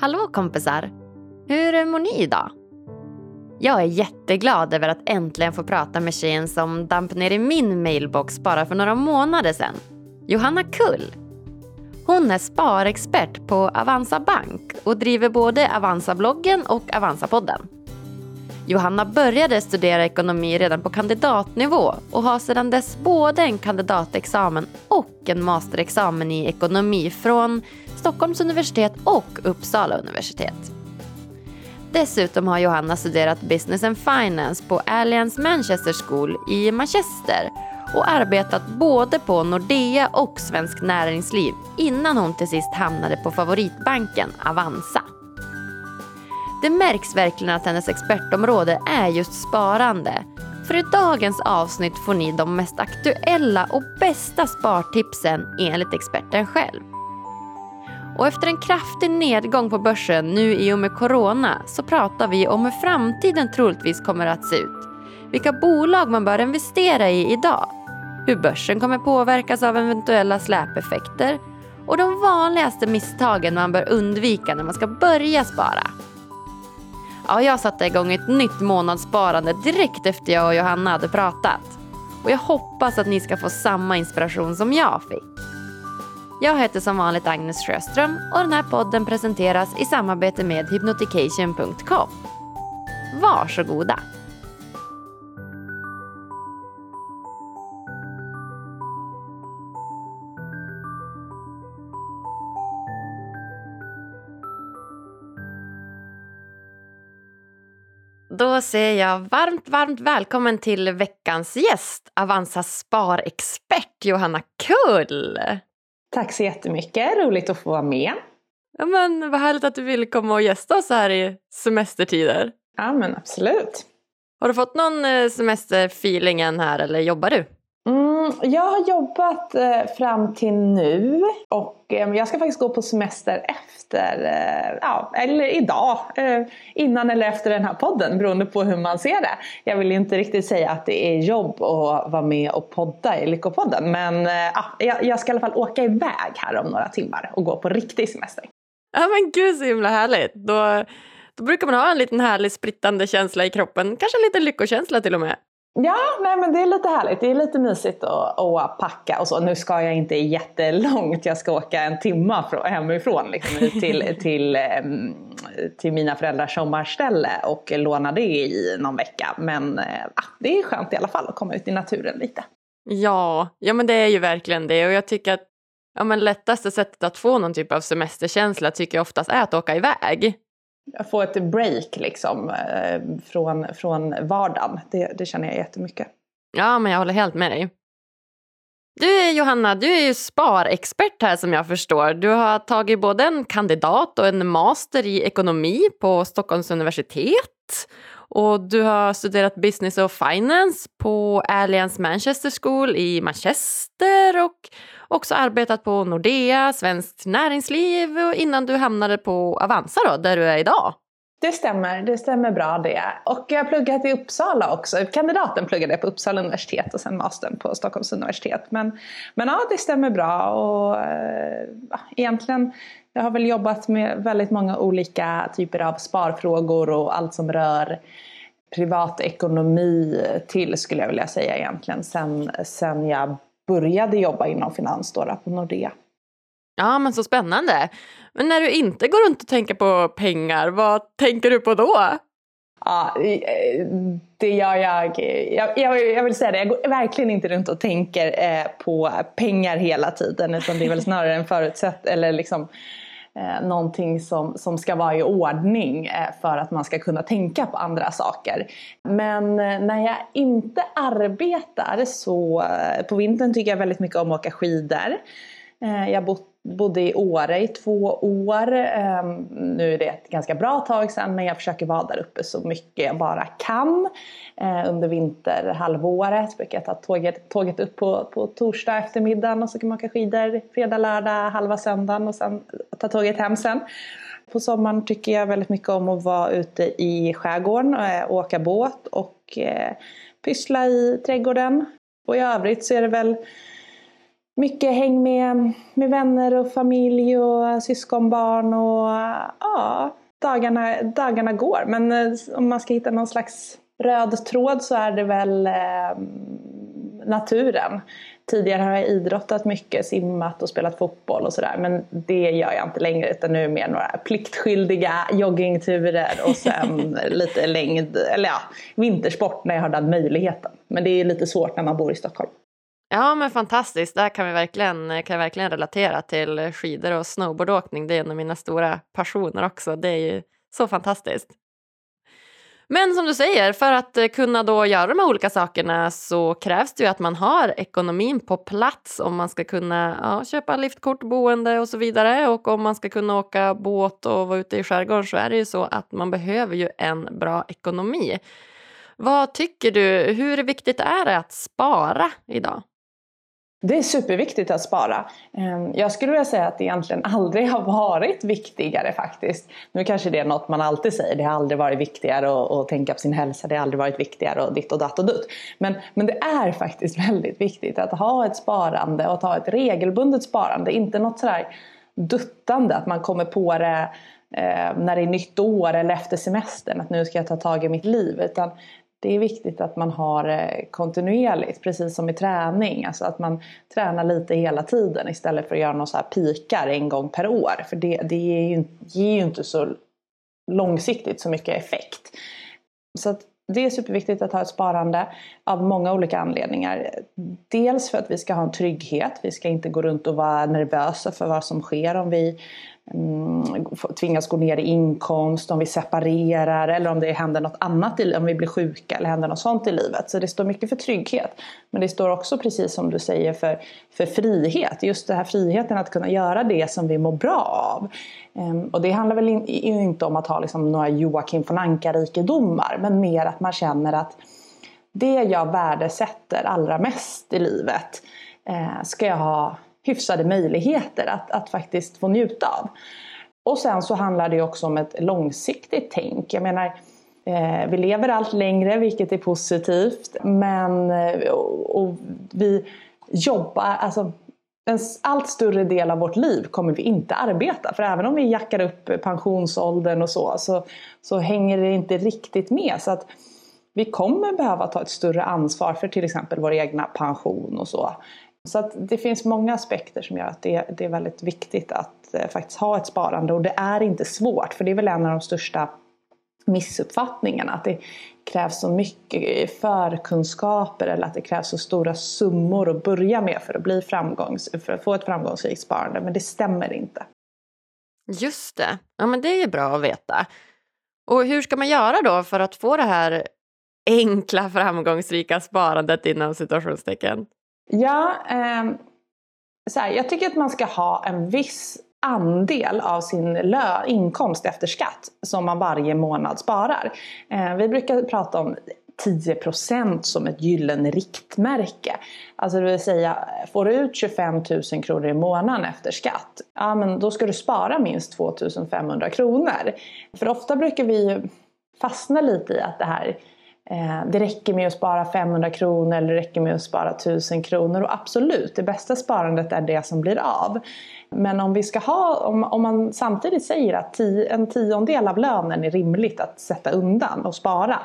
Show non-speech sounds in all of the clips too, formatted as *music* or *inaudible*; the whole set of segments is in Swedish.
Hallå kompisar! Hur mår ni idag? Jag är jätteglad över att äntligen få prata med tjejen som damp ner i min mailbox bara för några månader sedan. Johanna Kull. Hon är sparexpert på Avanza Bank och driver både Avanza-bloggen och Avanza-podden. Johanna började studera ekonomi redan på kandidatnivå och har sedan dess både en kandidatexamen och en masterexamen i ekonomi från Stockholms universitet och Uppsala universitet. Dessutom har Johanna studerat Business and Finance på Alliance Manchester School i Manchester och arbetat både på Nordea och Svensk Näringsliv innan hon till sist hamnade på favoritbanken Avanza. Det märks verkligen att hennes expertområde är just sparande. För i dagens avsnitt får ni de mest aktuella och bästa spartipsen enligt experten själv. Och efter en kraftig nedgång på börsen nu i och med corona så pratar vi om hur framtiden troligtvis kommer att se ut. Vilka bolag man bör investera i idag. Hur börsen kommer påverkas av eventuella släpeffekter och de vanligaste misstagen man bör undvika när man ska börja spara. Ja, jag satte igång ett nytt månadssparande direkt efter jag och Johanna hade pratat. Och jag hoppas att ni ska få samma inspiration som jag fick. Jag heter som vanligt Agnes Sjöström och den här podden presenteras i samarbete med hypnotication.com. Varsågoda! Då säger jag varmt, varmt välkommen till veckans gäst, Avanzas sparexpert Johanna Kull. Tack så jättemycket, roligt att få vara med. Ja, men vad härligt att du vill komma och gästa oss här i semestertider. Ja men absolut. Har du fått någon eh, semesterfeeling än här eller jobbar du? Mm, jag har jobbat eh, fram till nu och eh, jag ska faktiskt gå på semester efter, eh, ja, eller idag, eh, innan eller efter den här podden beroende på hur man ser det. Jag vill inte riktigt säga att det är jobb att vara med och podda i Lyckopodden men eh, ja, jag, jag ska i alla fall åka iväg här om några timmar och gå på riktig semester. Ja men gud så himla härligt. Då, då brukar man ha en liten härlig sprittande känsla i kroppen, kanske en liten lyckokänsla till och med. Ja, nej men det är lite härligt. Det är lite mysigt att, att packa och så. Nu ska jag inte jättelångt. Jag ska åka en timma hemifrån liksom, till, *laughs* till, till mina föräldrars sommarställe och låna det i någon vecka. Men ja, det är skönt i alla fall att komma ut i naturen lite. Ja, ja men det är ju verkligen det och jag tycker att ja, men lättaste sättet att få någon typ av semesterkänsla tycker jag oftast är att åka iväg få ett break liksom eh, från, från vardagen. Det, det känner jag jättemycket. Ja, men jag håller helt med dig. Du Johanna, du är ju sparexpert här som jag förstår. Du har tagit både en kandidat och en master i ekonomi på Stockholms universitet. Och du har studerat business och finance på Alliance Manchester School i Manchester och också arbetat på Nordea, Svenskt Näringsliv och innan du hamnade på Avanza då, där du är idag. Det stämmer, det stämmer bra det. Och jag har pluggat i Uppsala också. Kandidaten pluggade jag på Uppsala universitet och sen mastern på Stockholms universitet. Men, men ja, det stämmer bra och eh, ja, egentligen jag har väl jobbat med väldigt många olika typer av sparfrågor och allt som rör privatekonomi till skulle jag vilja säga egentligen sen, sen jag började jobba inom finans då, på Nordea. Ja men så spännande. Men när du inte går runt och tänker på pengar, vad tänker du på då? Ja, eh, det gör jag. Jag, jag, jag vill säga det, jag går verkligen inte runt och tänker eh, på pengar hela tiden utan det är väl snarare en förutsätt eller liksom eh, någonting som, som ska vara i ordning eh, för att man ska kunna tänka på andra saker. Men när jag inte arbetar så på vintern tycker jag väldigt mycket om att åka skidor. jag har bott bodde i Åre i två år. Ehm, nu är det ett ganska bra tag sedan men jag försöker vara där uppe så mycket jag bara kan. Ehm, under vinterhalvåret brukar jag ta tåget, tåget upp på, på torsdag eftermiddagen och så kan man åka skidor fredag, lördag, halva söndagen och sen ta tåget hem sen. På sommaren tycker jag väldigt mycket om att vara ute i skärgården, och åka båt och eh, pyssla i trädgården. Och i övrigt så är det väl mycket häng med, med vänner och familj och syskonbarn och ja, dagarna, dagarna går. Men eh, om man ska hitta någon slags röd tråd så är det väl eh, naturen. Tidigare har jag idrottat mycket, simmat och spelat fotboll och sådär. Men det gör jag inte längre utan nu är det mer några pliktskyldiga joggingturer och sen *laughs* lite längd, eller ja, vintersport när jag har den möjligheten. Men det är lite svårt när man bor i Stockholm. Ja men fantastiskt, där kan vi verkligen, eh, kan jag verkligen relatera till skidor och snowboardåkning. Det är en av mina stora passioner också. Det är ju så fantastiskt. Men som du säger, för att eh, kunna då göra de här olika sakerna så krävs det ju att man har ekonomin på plats om man ska kunna ja, köpa liftkort, boende och så vidare. Och om man ska kunna åka båt och vara ute i skärgården så är det ju så att man behöver ju en bra ekonomi. Vad tycker du, hur viktigt är det att spara idag? Det är superviktigt att spara. Ehm, jag skulle vilja säga att det egentligen aldrig har varit viktigare faktiskt. Nu kanske det är något man alltid säger, det har aldrig varit viktigare att, att tänka på sin hälsa, det har aldrig varit viktigare och ditt och datt och dutt. Men, men det är faktiskt *laughs* väldigt viktigt att ha ett sparande och att ha ett regelbundet sparande, inte något sådär duttande, att man kommer på det eh, när det är nytt år eller efter semestern, att nu ska jag ta tag i mitt liv. Utan det är viktigt att man har eh, kontinuerligt, precis som i träning. Alltså att man tränar lite hela tiden istället för att göra några så här pikar en gång per år. För det, det ger, ju, ger ju inte så långsiktigt så mycket effekt. Så att det är superviktigt att ha ett sparande av många olika anledningar. Dels för att vi ska ha en trygghet. Vi ska inte gå runt och vara nervösa för vad som sker om vi Mm, tvingas gå ner i inkomst, om vi separerar eller om det händer något annat, om vi blir sjuka eller händer något sånt i livet. Så det står mycket för trygghet. Men det står också precis som du säger för, för frihet. Just den här friheten att kunna göra det som vi mår bra av. Ehm, och det handlar väl inte om att ha liksom några Joakim von Anka-rikedomar men mer att man känner att det jag värdesätter allra mest i livet eh, ska jag ha hyfsade möjligheter att, att faktiskt få njuta av. Och sen så handlar det också om ett långsiktigt tänk. Jag menar, eh, vi lever allt längre vilket är positivt men eh, och, och vi jobbar, alltså en allt större del av vårt liv kommer vi inte arbeta. För även om vi jackar upp pensionsåldern och så, så, så hänger det inte riktigt med. Så att vi kommer behöva ta ett större ansvar för till exempel vår egna pension och så. Så att det finns många aspekter som gör att det, det är väldigt viktigt att eh, faktiskt ha ett sparande och det är inte svårt för det är väl en av de största missuppfattningarna att det krävs så mycket förkunskaper eller att det krävs så stora summor att börja med för att, bli framgångs, för att få ett framgångsrikt sparande men det stämmer inte. Just det, ja men det är ju bra att veta. Och hur ska man göra då för att få det här enkla framgångsrika sparandet inom situationstecken? Ja, eh, så här, jag tycker att man ska ha en viss andel av sin lö inkomst efter skatt som man varje månad sparar. Eh, vi brukar prata om 10% som ett gyllene riktmärke. Alltså det vill säga, får du ut 25 000 kronor i månaden efter skatt, ja men då ska du spara minst 2 500 kronor. För ofta brukar vi fastna lite i att det här Eh, det räcker med att spara 500 kronor eller det räcker med att spara 1000 kronor. Och absolut, det bästa sparandet är det som blir av. Men om, vi ska ha, om, om man samtidigt säger att tio, en tiondel av lönen är rimligt att sätta undan och spara.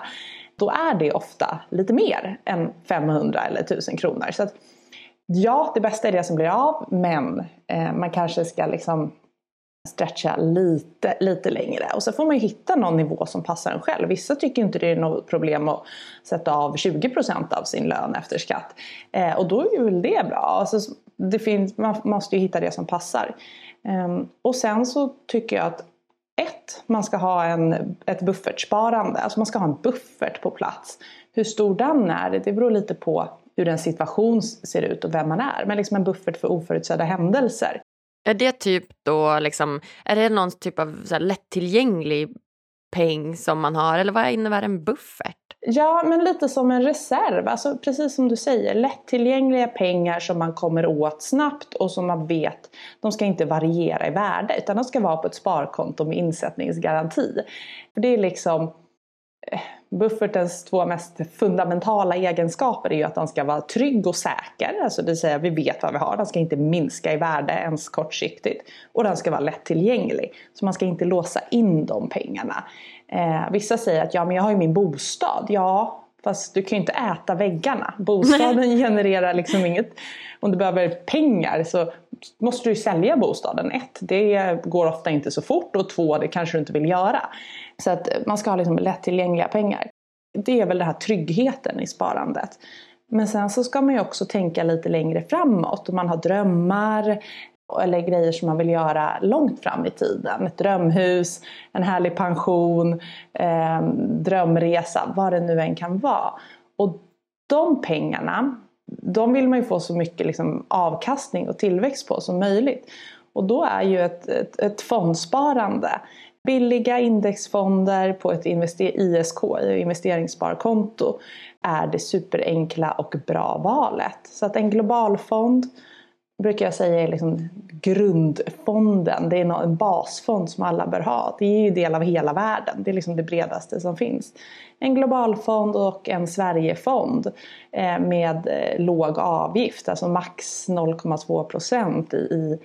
Då är det ofta lite mer än 500 eller 1000 kronor. Så att, ja, det bästa är det som blir av. Men eh, man kanske ska liksom stretcha lite, lite längre. Och så får man ju hitta någon nivå som passar en själv. Vissa tycker inte det är något problem att sätta av 20% av sin lön efter skatt. Eh, och då är ju väl det bra. Alltså, det finns, man måste ju hitta det som passar. Eh, och sen så tycker jag att ett, man ska ha en, ett buffertsparande. Alltså man ska ha en buffert på plats. Hur stor den är, det beror lite på hur en situation ser ut och vem man är. Men liksom en buffert för oförutsedda händelser. Är det typ då liksom, är det någon typ av så lättillgänglig peng som man har eller vad innebär en buffert? Ja, men lite som en reserv. Alltså precis som du säger, lättillgängliga pengar som man kommer åt snabbt och som man vet, de ska inte variera i värde utan de ska vara på ett sparkonto med insättningsgaranti. För det är liksom eh, Buffertens två mest fundamentala egenskaper är ju att den ska vara trygg och säker, alltså det vill säga vi vet vad vi har, den ska inte minska i värde ens kortsiktigt. Och den ska vara lättillgänglig, så man ska inte låsa in de pengarna. Eh, vissa säger att ja men jag har ju min bostad, ja Fast du kan ju inte äta väggarna. *laughs* Bostaden genererar liksom inget. Om du behöver pengar så måste du sälja bostaden. Ett, det går ofta inte så fort och två, det kanske du inte vill göra. Så att man ska ha liksom lättillgängliga pengar. Det är väl den här tryggheten i sparandet. Men sen så ska man ju också tänka lite längre framåt. Om man har drömmar eller grejer som man vill göra långt fram i tiden. Ett drömhus, en härlig pension, eh, drömresa, vad det nu än kan vara. Och de pengarna, de vill man ju få så mycket liksom avkastning och tillväxt på som möjligt. Och då är ju ett, ett, ett fondsparande Billiga indexfonder på ett ISK, investeringssparkonto, är det superenkla och bra valet. Så att en globalfond brukar jag säga är liksom grundfonden. Det är en basfond som alla bör ha. Det är ju del av hela världen. Det är liksom det bredaste som finns. En globalfond och en Sverigefond eh, med eh, låg avgift, alltså max 0,2 procent i,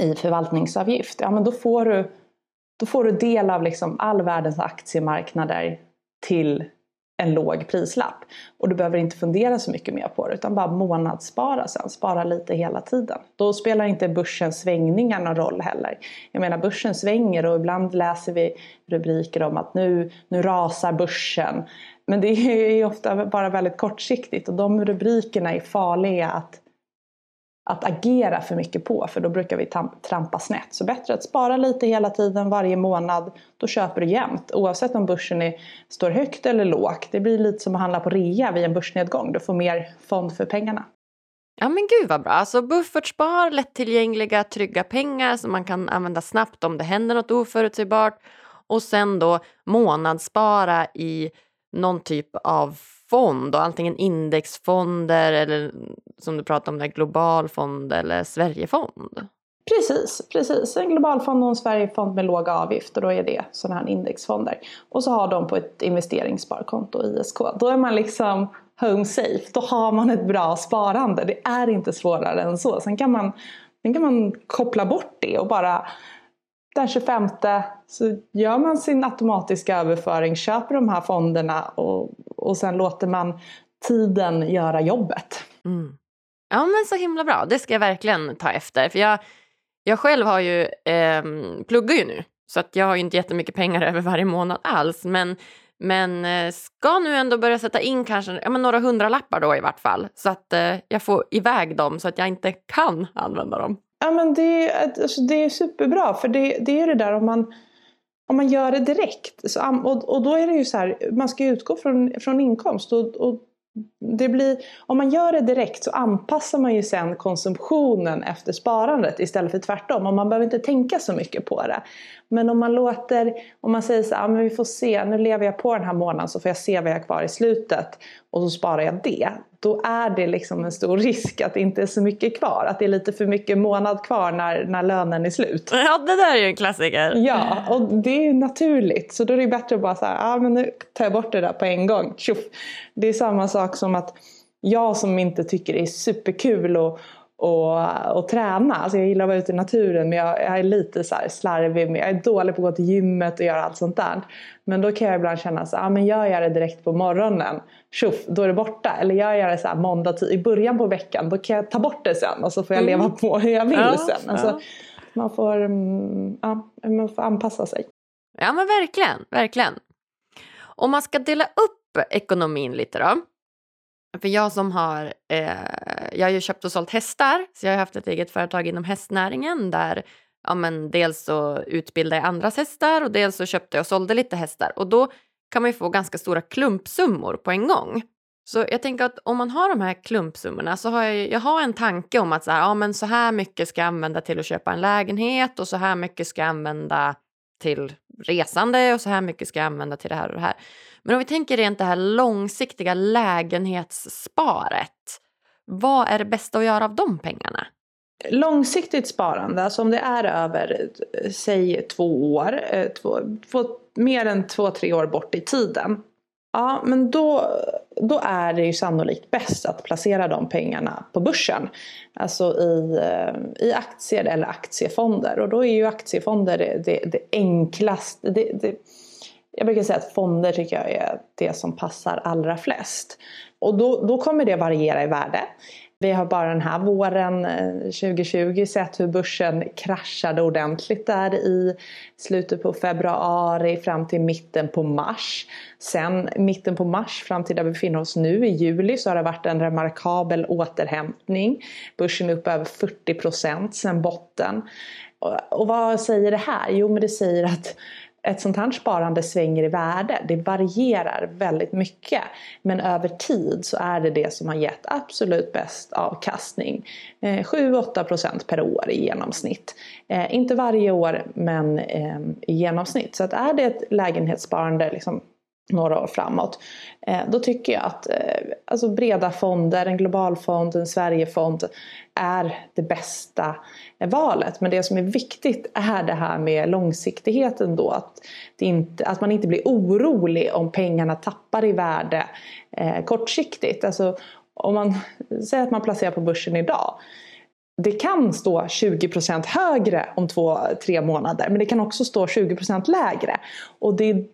i förvaltningsavgift. Ja, men då får du, då får du del av liksom all världens aktiemarknader till en låg prislapp. Och du behöver inte fundera så mycket mer på det utan bara månadsspara sen, spara lite hela tiden. Då spelar inte börsens svängningar någon roll heller. Jag menar börsen svänger och ibland läser vi rubriker om att nu, nu rasar börsen. Men det är ju ofta bara väldigt kortsiktigt och de rubrikerna är farliga att att agera för mycket på för då brukar vi trampa snett. Så bättre att spara lite hela tiden varje månad. Då köper du jämt oavsett om börsen är, står högt eller lågt. Det blir lite som att handla på rea vid en börsnedgång. Du får mer fond för pengarna. Ja men gud vad bra. Alltså buffertspar, lättillgängliga, trygga pengar som man kan använda snabbt om det händer något oförutsägbart. Och sen då månadsspara i någon typ av fond och antingen indexfonder eller som du pratade om, där, global fond eller Sverigefond. Precis, precis. En global fond och en Sverigefond med låga avgifter. Då är det sådana här indexfonder. Och så har de på ett investeringssparkonto, ISK. Då är man liksom home safe. Då har man ett bra sparande. Det är inte svårare än så. Sen kan man, sen kan man koppla bort det och bara den 25 så gör man sin automatiska överföring, köper de här fonderna och, och sen låter man tiden göra jobbet. Mm. Ja men så himla bra, det ska jag verkligen ta efter. För jag, jag själv har ju, eh, pluggar ju nu så att jag har ju inte jättemycket pengar *laughs* över varje månad alls. Men, men eh, ska nu ändå börja sätta in kanske ja, men några hundralappar då i vart fall. Så att eh, jag får iväg dem så att jag inte kan använda dem. Ja men det, alltså, det är superbra för det, det är det där om man om man gör det direkt. Så, och, och då är det ju så här, man ska utgå från, från inkomst. Och, och det blir, om man gör det direkt så anpassar man ju sen konsumtionen efter sparandet istället för tvärtom. Och man behöver inte tänka så mycket på det. Men om man låter, om man säger så här, men vi får se, nu lever jag på den här månaden så får jag se vad jag har kvar i slutet och så sparar jag det. Då är det liksom en stor *laughs* risk att det inte är så mycket kvar. Att det är lite för mycket månad kvar när, när lönen är slut. *laughs* Ja, det där är ju en klassiker. Ja, och det är ju naturligt. Så då är det bättre att bara säga, ja men nu tar jag bort det där på en gång. Tjuff. Det är samma sak som att jag som inte tycker det är superkul och och, och träna. Alltså jag gillar att vara ute i naturen men jag, jag är lite så slarvig. Med, jag är dålig på att gå till gymmet och göra allt sånt där. Men då kan jag ibland känna så ah, men gör jag det direkt på morgonen, tjoff, då är det borta. Eller gör jag det så här måndag i början på veckan, då kan jag ta bort det sen och så får jag mm. leva på hur jag vill ja, sen. Alltså, ja. man, får, mm, ja, man får anpassa sig. Ja men verkligen, verkligen. Om man ska dela upp ekonomin lite då. För jag som har, eh, jag har ju köpt och sålt hästar, så jag har haft ett eget företag inom hästnäringen där ja, men dels så utbildade jag andras hästar och dels så köpte jag och sålde lite hästar. Och då kan man ju få ganska stora klumpsummor på en gång. Så jag tänker att om man har de här klumpsummorna så har jag, jag har en tanke om att så här, ja, men så här mycket ska jag använda till att köpa en lägenhet och så här mycket ska jag använda till resande och så här mycket ska jag använda till det här och det här. Men om vi tänker rent det här långsiktiga lägenhetssparet. Vad är det bästa att göra av de pengarna? långsiktigt sparande, alltså om det är över säg två år, eh, två, två, mer än två, tre år bort i tiden. Ja, men då, då är det ju sannolikt bäst att placera de pengarna på börsen. Alltså i, eh, i aktier eller aktiefonder. Och då är ju aktiefonder det, det, det enklaste. Det, det, jag brukar säga att fonder tycker jag är det som passar allra flest. Och då, då kommer det variera i värde. Vi har bara den här våren eh, 2020 sett hur börsen kraschade ordentligt där i slutet på februari fram till mitten på mars. Sen mitten på mars fram till där vi befinner oss nu i juli så har det varit en remarkabel återhämtning. Börsen är upp över 40 procent sen botten. Och vad säger det här? Jo men det säger att ett sånt här sparande svänger i värde. Det varierar väldigt mycket. Men över tid så är det det som har gett absolut bäst avkastning. Eh, 7-8% per år i genomsnitt. Eh, inte varje år men ehm, i genomsnitt. Så att är det ett lägenhetssparande liksom, några år framåt. Eh, då tycker jag att eh, alltså breda fonder, en globalfond, en Sverigefond är det bästa valet. Men det som är viktigt är det här med långsiktigheten då. Att, inte, att man inte blir orolig om pengarna tappar i värde eh, kortsiktigt. Alltså, om man säger att man placerar på börsen idag. Det kan stå 20% högre om två, tre månader men det kan också stå 20% lägre. Och det är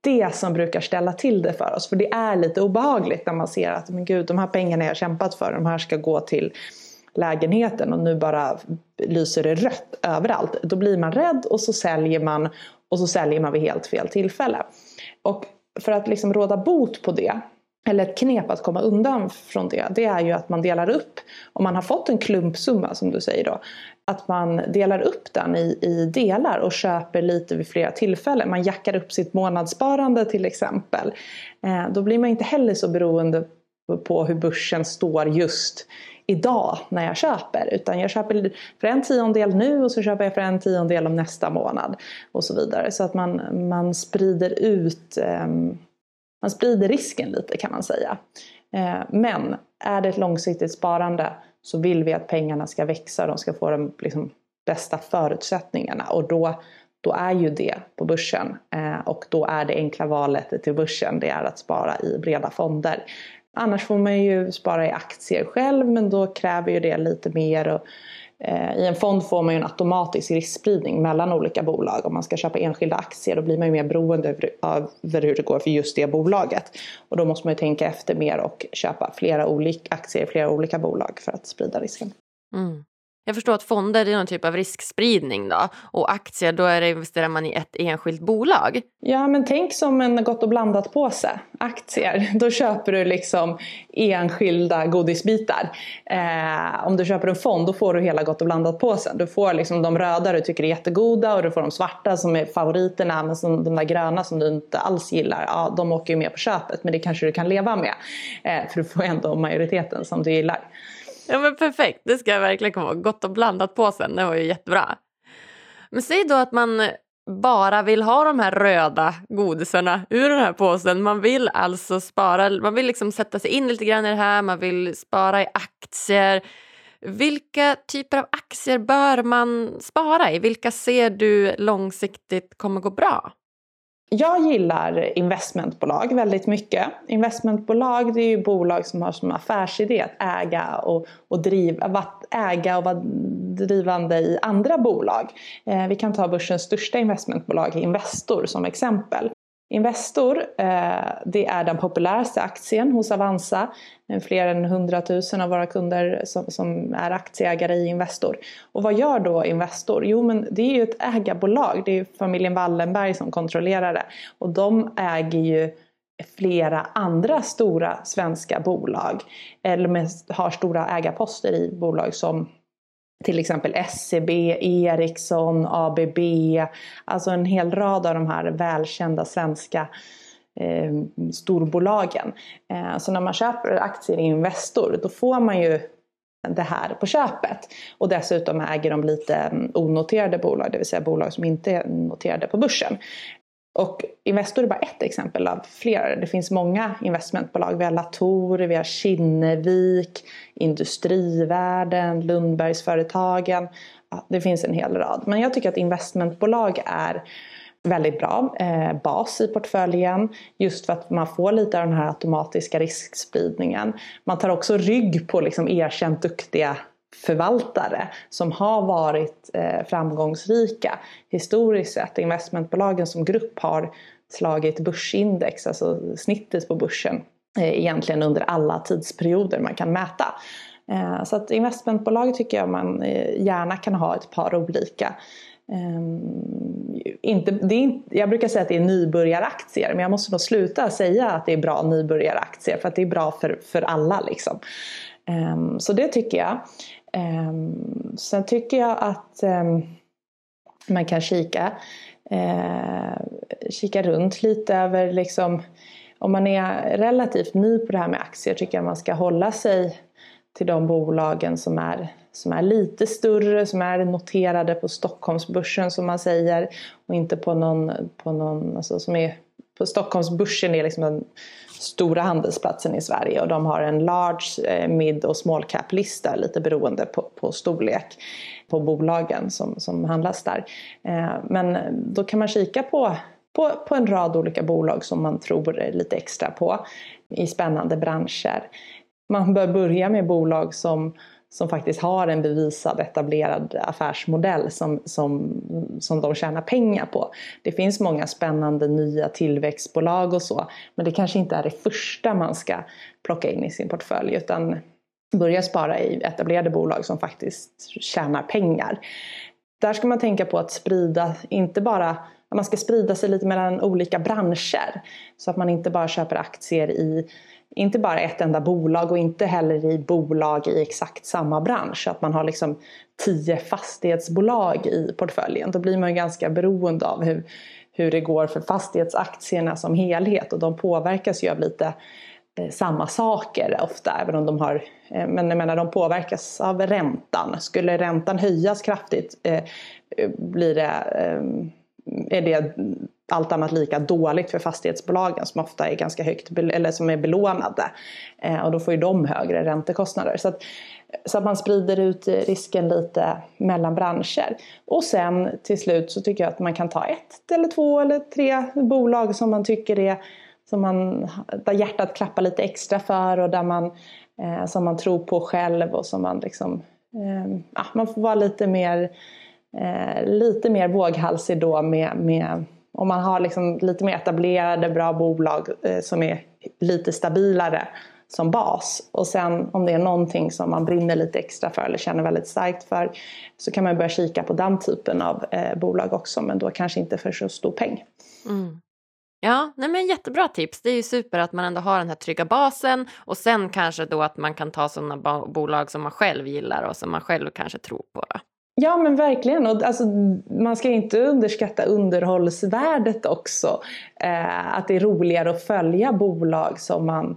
det som brukar ställa till det för oss. För det är lite obehagligt när man ser att men gud, de här pengarna jag har kämpat för, de här ska gå till lägenheten och nu bara lyser det rött överallt. Då blir man rädd och så säljer man och så säljer man vid helt fel tillfälle. Och för att liksom råda bot på det eller ett knep att komma undan från det, det är ju att man delar upp, om man har fått en klumpsumma som du säger då, att man delar upp den i, i delar och köper lite vid flera tillfällen. Man jackar upp sitt månadssparande till exempel. Eh, då blir man inte heller så beroende på hur börsen står just idag när jag köper. Utan jag köper för en tiondel nu och så köper jag för en tiondel om nästa månad. Och så vidare. Så att man, man sprider ut eh, man sprider risken lite kan man säga. Eh, men är det ett långsiktigt sparande så vill vi att pengarna ska växa och de ska få de liksom, bästa förutsättningarna. Och då, då är ju det på börsen. Eh, och då är det enkla valet till börsen det är att spara i breda fonder. Annars får man ju spara i aktier själv men då kräver ju det lite mer. Och, Eh, I en fond får man ju en automatisk riskspridning mellan olika bolag. Om man ska köpa enskilda aktier då blir man ju mer beroende av hur det går för just det bolaget. Och då måste man ju tänka efter mer och köpa flera olika aktier i flera olika bolag för att sprida risken. Mm. Jag förstår att fonder är någon typ av riskspridning då och aktier då är det, investerar man i ett enskilt bolag. Ja men tänk som en gott och blandat påse. Aktier, då köper du liksom enskilda godisbitar. Eh, om du köper en fond då får du hela gott och blandat påsen. Du får liksom de röda du tycker är jättegoda och du får de svarta som är favoriterna men som de där gröna som du inte alls gillar, ja de åker ju med på köpet men det kanske du kan leva med. Eh, för du får ändå majoriteten som du gillar. Ja men perfekt, det ska jag verkligen komma ihåg. Gott och blandat på sen, det var ju jättebra. Men säg då att man bara vill ha de här röda godisarna ur den här påsen. Man vill alltså spara, man vill liksom sätta sig in lite grann i det här, man vill spara i aktier. Vilka typer av aktier bör man spara i? Vilka ser du långsiktigt kommer gå bra? Jag gillar investmentbolag väldigt mycket. Investmentbolag det är ju bolag som har som affärsidé att äga och, och driva, äga och vara drivande i andra bolag. Eh, vi kan ta börsens största investmentbolag Investor som exempel. Investor, eh, det är den populäraste aktien hos Avanza. Fler än 100 000 av våra kunder som, som, är aktieägare i Investor. Och vad gör då Investor? Jo men det är ju ett ägarbolag. Det är familjen Wallenberg som kontrollerar det. Och de äger ju flera andra stora svenska bolag. Eller har stora ägarposter i bolag som till exempel SEB, Ericsson, ABB, alltså en hel rad av de här välkända svenska eh, storbolagen. Eh, så när man köper aktier i Investor då får man ju det här på köpet. Och dessutom äger de lite mm, onoterade bolag, det vill säga bolag som inte är noterade på börsen. Och Investor är bara ett exempel av flera. Det finns många investmentbolag. Vi har Latour, vi har Kinnevik, Industrivärden, Lundbergsföretagen. Ja, det finns en hel rad. Men jag tycker att investmentbolag är väldigt bra eh, bas i portföljen. Just för att man får lite av den här automatiska riskspridningen. Man tar också rygg på liksom erkänt duktiga förvaltare som har varit eh, framgångsrika historiskt sett. Investmentbolagen som grupp har slagit börsindex, alltså snittet på börsen, eh, egentligen under alla tidsperioder man kan mäta. Eh, så att investmentbolag tycker jag man eh, gärna kan ha ett par olika. Um, inte, det är, jag brukar säga att det är nybörjaraktier men jag måste nog sluta säga att det är bra nybörjaraktier för att det är bra för, för alla. Liksom. Um, så det tycker jag. Um, sen tycker jag att ehm, man kan kika, uh, kika runt lite över liksom, om man är relativt ny på det här med aktier tycker jag man ska hålla sig till de bolagen som är, som är lite större, som är noterade på Stockholmsbörsen som man säger och inte på någon, på någon alltså som är på Stockholmsbörsen är liksom en stora handelsplatsen i Sverige och de har en large, eh, mid och small cap lista lite beroende på, på storlek på bolagen som, som handlas där. Eh, men då kan man kika på på, på en rad olika bolag som man tror lite extra på i spännande branscher man bör börja med bolag som, som faktiskt har en bevisad etablerad affärsmodell som, som, som de tjänar pengar på. Det finns många spännande nya tillväxtbolag och så men det kanske inte är det första man ska plocka in i sin portfölj utan börja spara i etablerade bolag som faktiskt tjänar pengar. Där ska man tänka på att sprida, inte bara man ska sprida sig lite mellan olika branscher. Så att man inte bara köper aktier i inte bara ett enda bolag och inte heller i bolag i exakt samma bransch. Att man har liksom tio fastighetsbolag i portföljen. Då blir man ju ganska beroende av hur, hur det går för fastighetsaktierna som helhet och de påverkas ju av lite eh, samma saker ofta även om de har, eh, men jag menar de påverkas av räntan. Skulle räntan höjas kraftigt eh, eh blir det, är det allt annat lika dåligt för fastighetsbolagen som ofta är ganska högt eller som är belånade. Eh, och då får ju de högre räntekostnader. Så att, så att man sprider ut risken lite mellan branscher. Och sen till slut så tycker jag att man kan ta ett eller två eller tre bolag som man tycker är som man, där hjärtat klappar lite extra för och där man, eh, som man tror på själv och som man liksom, eh, ja, man får vara lite mer, eh, lite mer våghalsig då med, med om man har liksom lite mer etablerade bra bolag eh, som är lite stabilare som bas. Och sen om det är någonting som man brinner lite extra för eller känner väldigt starkt för så kan man börja kika på den typen av eh, bolag också men då kanske inte för så stor peng. Mm. Ja, nej men jättebra tips. Det är ju super att man ändå har den här trygga basen och sen kanske då att man kan ta sådana bolag som man själv gillar och som man själv kanske tror på. Då. Ja men verkligen. Och alltså, man ska inte underskatta underhållsvärdet också. Eh, att det är roligare att följa bolag som man,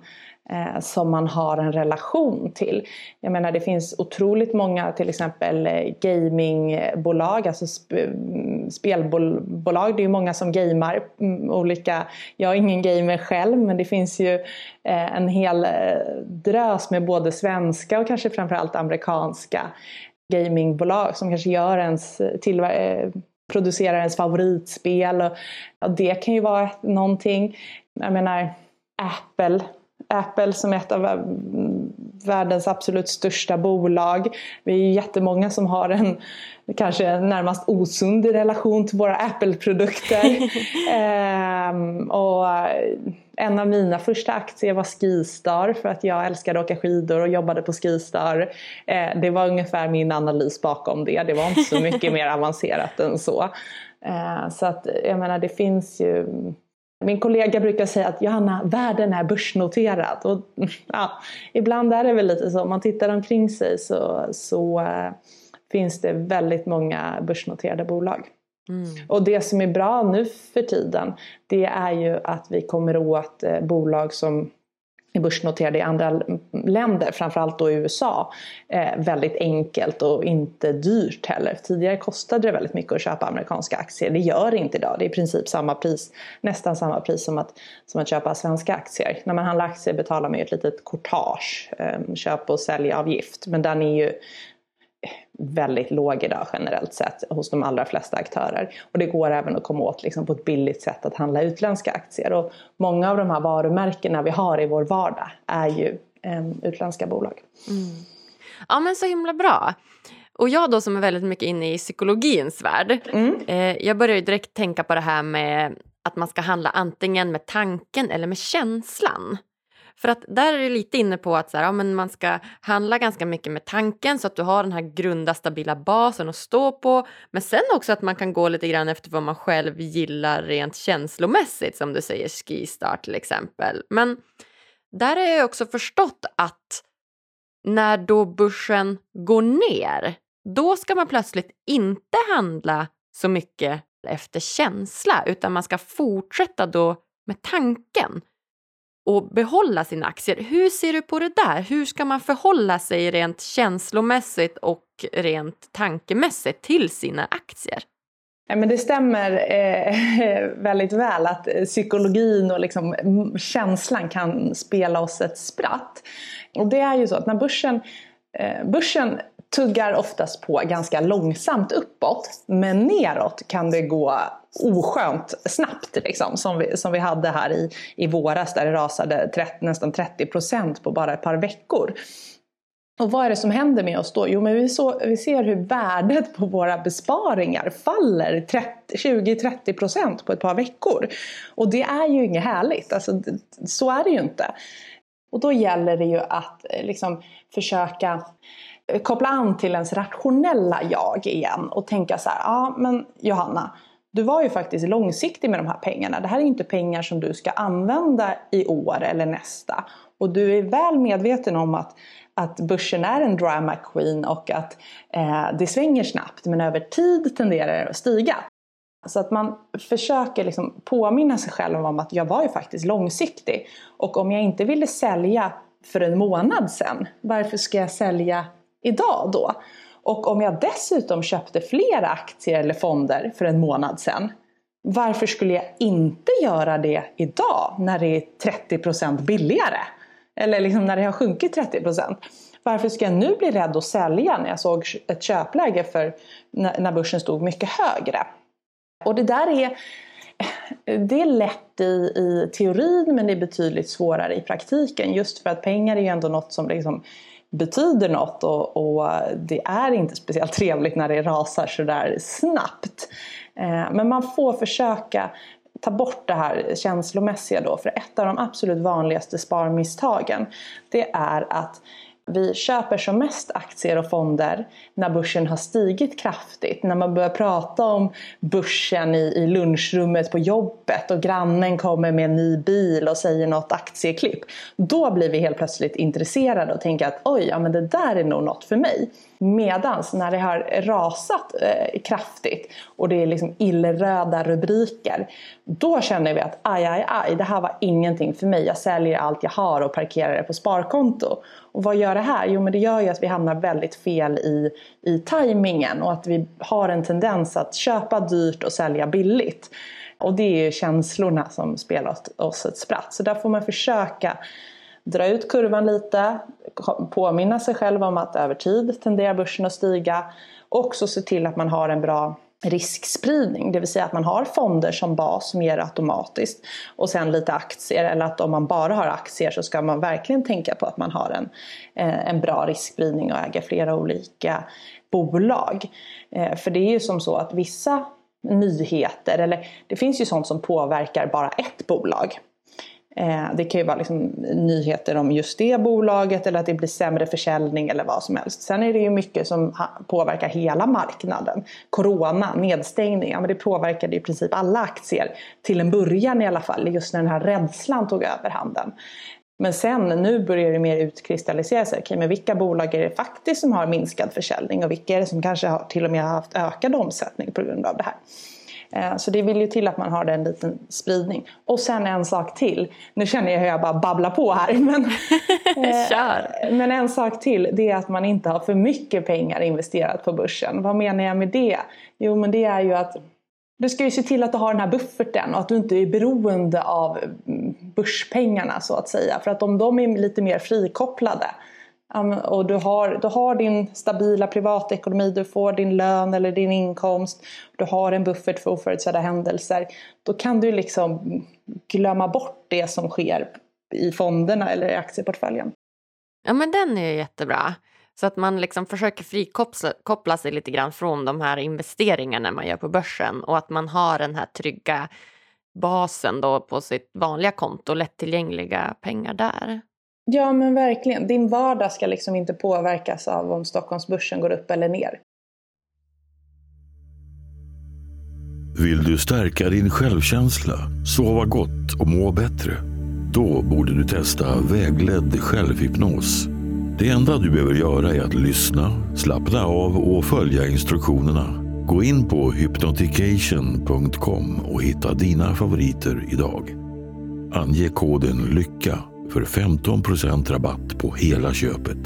eh, som man har en relation till. Jag menar det finns otroligt många till exempel eh, gamingbolag, alltså sp mm, spelbolag. Det är ju många som gamer. Mm, olika, jag är ingen gamer själv men det finns ju eh, en hel eh, drös med både svenska och kanske framförallt amerikanska gamingbolag som kanske gör ens, eh, producerar ens favoritspel. Och, ja, det kan ju vara någonting. Jag menar Apple. Apple som är ett av världens absolut största bolag. Vi är jättemånga som har en kanske närmast osund relation till våra Apple-produkter. *laughs* ehm, och en av mina första aktier var Skistar för att jag älskade att åka skidor och jobbade på Skistar. Eh, det var ungefär min analys bakom det. Det var inte så mycket *laughs* mer avancerat än så. Eh, så att jag menar det finns ju min kollega brukar säga att Johanna, världen är börsnoterad. Och, ja, ibland är det väl lite så. Om man tittar omkring sig så, så äh, finns det väldigt många börsnoterade bolag. Mm. Och det som är bra nu för tiden det är ju att vi kommer åt eh, bolag som börsnoterade i andra länder, framförallt då i USA, eh, väldigt enkelt och inte dyrt heller. Tidigare kostade det väldigt mycket att köpa amerikanska aktier. Det gör det inte idag. Det är i princip samma pris, nästan samma pris som att, som att köpa svenska aktier. När man handlar aktier betalar man ju ett litet courtage, eh, köp och säljavgift. Men den är ju väldigt låg idag generellt sett hos de allra flesta aktörer. Och det går även att komma åt liksom, på ett billigt sätt att handla utländska aktier. Och många av de här varumärkena vi har i vår vardag är ju eh, utländska bolag. Mm. Ja men så himla bra. Och jag då som är väldigt mycket inne i psykologins värld. Mm. Eh, jag börjar ju direkt tänka på det här med att man ska handla antingen med tanken eller med känslan. För att där är du lite inne på att så här, ja, men man ska handla ganska mycket med tanken så att du har den här grunda stabila basen att stå på. Men sen också att man kan gå lite grann efter vad man själv gillar rent känslomässigt som du säger skistart till exempel. Men där har jag också förstått att när då börsen går ner då ska man plötsligt inte handla så mycket efter känsla utan man ska fortsätta då med tanken och behålla sina aktier. Hur ser du på det där? Hur ska man förhålla sig rent känslomässigt och rent tankemässigt till sina aktier? Ja, men det stämmer eh, *laughs* väldigt väl att eh, psykologin och liksom mm, känslan kan spela oss ett spratt. Och det är ju så att när börsen, eh, börsen tuggar oftast på ganska långsamt uppåt men neråt kan det gå oskönt snabbt liksom, som, vi, som vi hade här i, i våras där det rasade 30, nästan 30 procent på bara ett par veckor. Och vad är det som händer med oss då? Jo, men vi, så, vi ser hur värdet på våra besparingar faller 20-30 procent på ett par veckor. Och det är ju inget härligt, alltså, så är det ju inte. Och då gäller det ju att eh, liksom, försöka eh, koppla an till ens rationella jag igen och tänka så här, ja men Johanna, du var ju faktiskt långsiktig med de här pengarna. Det här är inte pengar som du ska använda i år eller nästa. Och du är väl medveten om att, att börsen är en drama queen och att eh, det svänger snabbt men över tid tenderar det att stiga. Så att man försöker liksom påminna sig själv om att jag var ju faktiskt långsiktig. Och om jag inte ville sälja för en månad sedan, varför ska jag sälja idag då? Och om jag dessutom köpte flera aktier eller fonder för en månad sedan, varför skulle jag inte göra det idag när det är 30% billigare? Eller liksom när det har sjunkit 30%. Varför ska jag nu bli rädd att sälja när jag såg ett köpläge för när börsen stod mycket högre? Och det där är, det är lätt i, i teorin men det är betydligt svårare i praktiken just för att pengar är ju ändå något som liksom betyder något och, och, det är inte speciellt trevligt när det rasar sådär snabbt. Eh, men man får försöka ta bort det här känslomässiga då för ett av de absolut vanligaste sparmisstagen det är att vi köper som mest aktier och fonder när börsen har stigit kraftigt. När man börjar prata om börsen i, i lunchrummet på jobbet och grannen kommer med en ny bil och säger något aktieklipp. Då blir vi helt plötsligt intresserade och tänker att oj, ja men det där är nog något för mig. Medans när det har rasat eh, kraftigt och det är liksom illröda rubriker. Då känner vi att aj, aj, aj, det här var ingenting för mig. Jag säljer allt jag har och parkerar det på sparkonto. Och vad gör det här? Jo men det gör ju att vi hamnar väldigt fel i, i tajmingen och att vi har en tendens att köpa dyrt och sälja billigt. Och det är ju känslorna som spelar oss ett spratt. Så där får man försöka dra ut kurvan lite, påminna sig själv om att över tid tenderar börsen att stiga och också se till att man har en bra riskspridning, det vill säga att man har fonder som bas mer automatiskt och sen lite aktier eller att om man bara har aktier så ska man verkligen tänka på att man har en, eh, en bra riskspridning och äger flera olika bolag. Eh, för det är ju som så att vissa nyheter, eller det finns ju sånt som påverkar bara ett bolag. Eh, det kan ju vara liksom nyheter om just det bolaget eller att det blir sämre försäljning eller vad som helst. Sen är det ju mycket som påverkar hela marknaden. Corona, nedstängning, ja, men det påverkade i princip alla aktier. Till en början i alla fall, just när den här rädslan tog över handen. Men sen nu börjar det mer utkristallisera sig. Okay, men vilka bolag är det faktiskt som har minskad försäljning och vilka är det som kanske har till och med har haft ökad omsättning på grund av det här. Eh, så det vill ju till att man har en liten spridning. Och sen en sak till. Nu känner jag hur jag bara babblar på här. *laughs* Men, *laughs* Kör. men en sak till. Det är att man inte har för mycket pengar investerat på börsen. Vad menar jag med det? Jo men det är ju att du ska ju se till att du har den här bufferten och att du inte är beroende av mm, börspengarna så att säga. För att om de är lite mer frikopplade och du har, du har din stabila privatekonomi, du får din lön eller din inkomst, du har en buffert för oförutsedda händelser. Då kan du liksom glömma bort det som sker i fonderna eller i aktieportföljen. Ja men den är jättebra. Så att man liksom försöker frikoppla sig lite grann från de här investeringarna man gör på börsen och att man har den här trygga basen då på sitt vanliga konto, lättillgängliga pengar där. Ja men verkligen. Din vardag ska liksom inte påverkas av om Stockholmsbörsen går upp eller ner. Vill du stärka din självkänsla, sova gott och må bättre? Då borde du testa vägledd självhypnos. Det enda du behöver göra är att lyssna, slappna av och följa instruktionerna. Gå in på hypnotication.com och hitta dina favoriter idag. Ange koden LYCKA för 15 rabatt på hela köpet.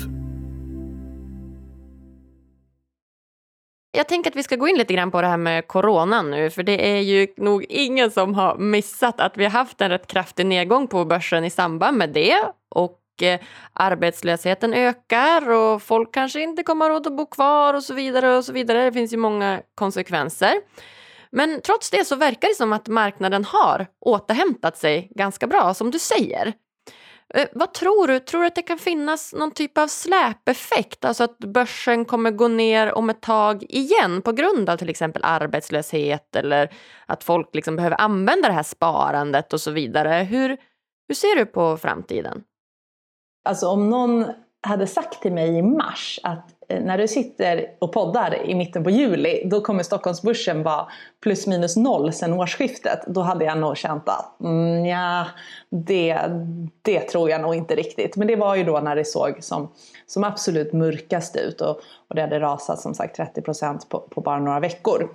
Jag tänker att vi ska gå in lite grann på det här med coronan nu, för det är ju nog ingen som har missat att vi har haft en rätt kraftig nedgång på börsen i samband med det. Och eh, arbetslösheten ökar och folk kanske inte kommer ha råd att bo kvar och så vidare och så vidare. Det finns ju många konsekvenser. Men trots det så verkar det som att marknaden har återhämtat sig ganska bra, som du säger. Eh, vad tror du? Tror du att det kan finnas någon typ av släpeffekt? Alltså att börsen kommer gå ner om ett tag igen på grund av till exempel arbetslöshet eller att folk liksom behöver använda det här sparandet och så vidare. Hur, hur ser du på framtiden? Alltså om någon hade sagt till mig i mars att Eh, när du sitter och poddar i mitten på juli då kommer Stockholmsbörsen vara plus minus noll sen årsskiftet. Då hade jag nog känt att mm, ja, det, det tror jag nog inte riktigt. Men det var ju då när det såg som, som absolut mörkast ut och, och det hade rasat som sagt 30% på, på bara några veckor.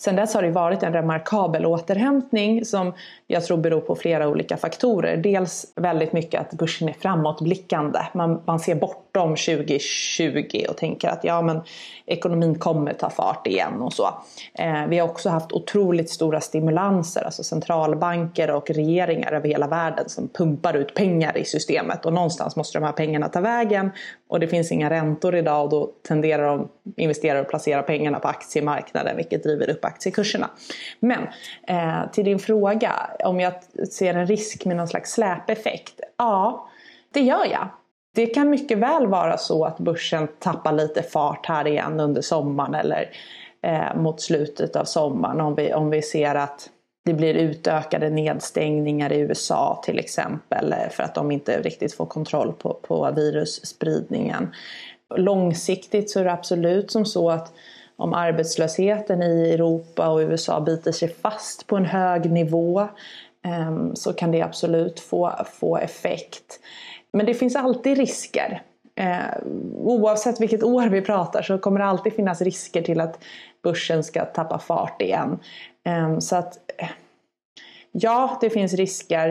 Sen dess har det varit en remarkabel återhämtning som jag tror beror på flera olika faktorer. Dels väldigt mycket att börsen är framåtblickande. Man, man ser bortom 2020 och tänker att ja, men ekonomin kommer ta fart igen och så. Eh, vi har också haft otroligt stora stimulanser, alltså centralbanker och regeringar över hela världen som pumpar ut pengar i systemet och någonstans måste de här pengarna ta vägen och det finns inga räntor idag och då tenderar de investerare att placera pengarna på aktiemarknaden vilket driver upp aktiekurserna. Men eh, till din fråga om jag ser en risk med någon slags släpeffekt? Ja, det gör jag. Det kan mycket väl vara så att börsen tappar lite fart här igen under sommaren eller eh, mot slutet av sommaren om vi, om vi ser att det blir utökade nedstängningar i USA till exempel eh, för att de inte riktigt får kontroll på, på virusspridningen. Långsiktigt så är det absolut som så att om arbetslösheten i Europa och USA biter sig fast på en hög nivå ehm, så kan det absolut få, få effekt. Men det finns alltid risker. Eh, oavsett vilket år vi pratar så kommer det alltid finnas risker till att börsen ska tappa fart igen. Ehm, så att eh, ja, det finns risker.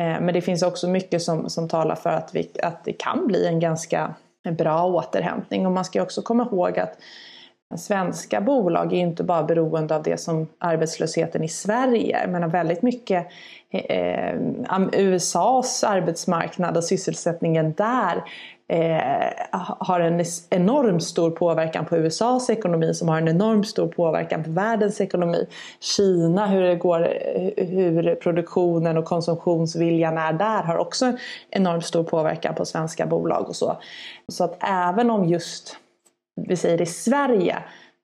Eh, men det finns också mycket som, som talar för att, vi, att det kan bli en ganska bra återhämtning. Och man ska också komma ihåg att svenska bolag är inte bara beroende av det som arbetslösheten i Sverige. Men väldigt mycket eh, eh USAs arbetsmarknad och sysselsättningen där eh, har en enormt stor påverkan på USAs ekonomi som har en enormt stor påverkan på världens ekonomi. Kina, hur det går, eh, hur produktionen och konsumtionsviljan är där har också en enormt stor påverkan på svenska bolag och så. Så att även om just, vi säger i Sverige,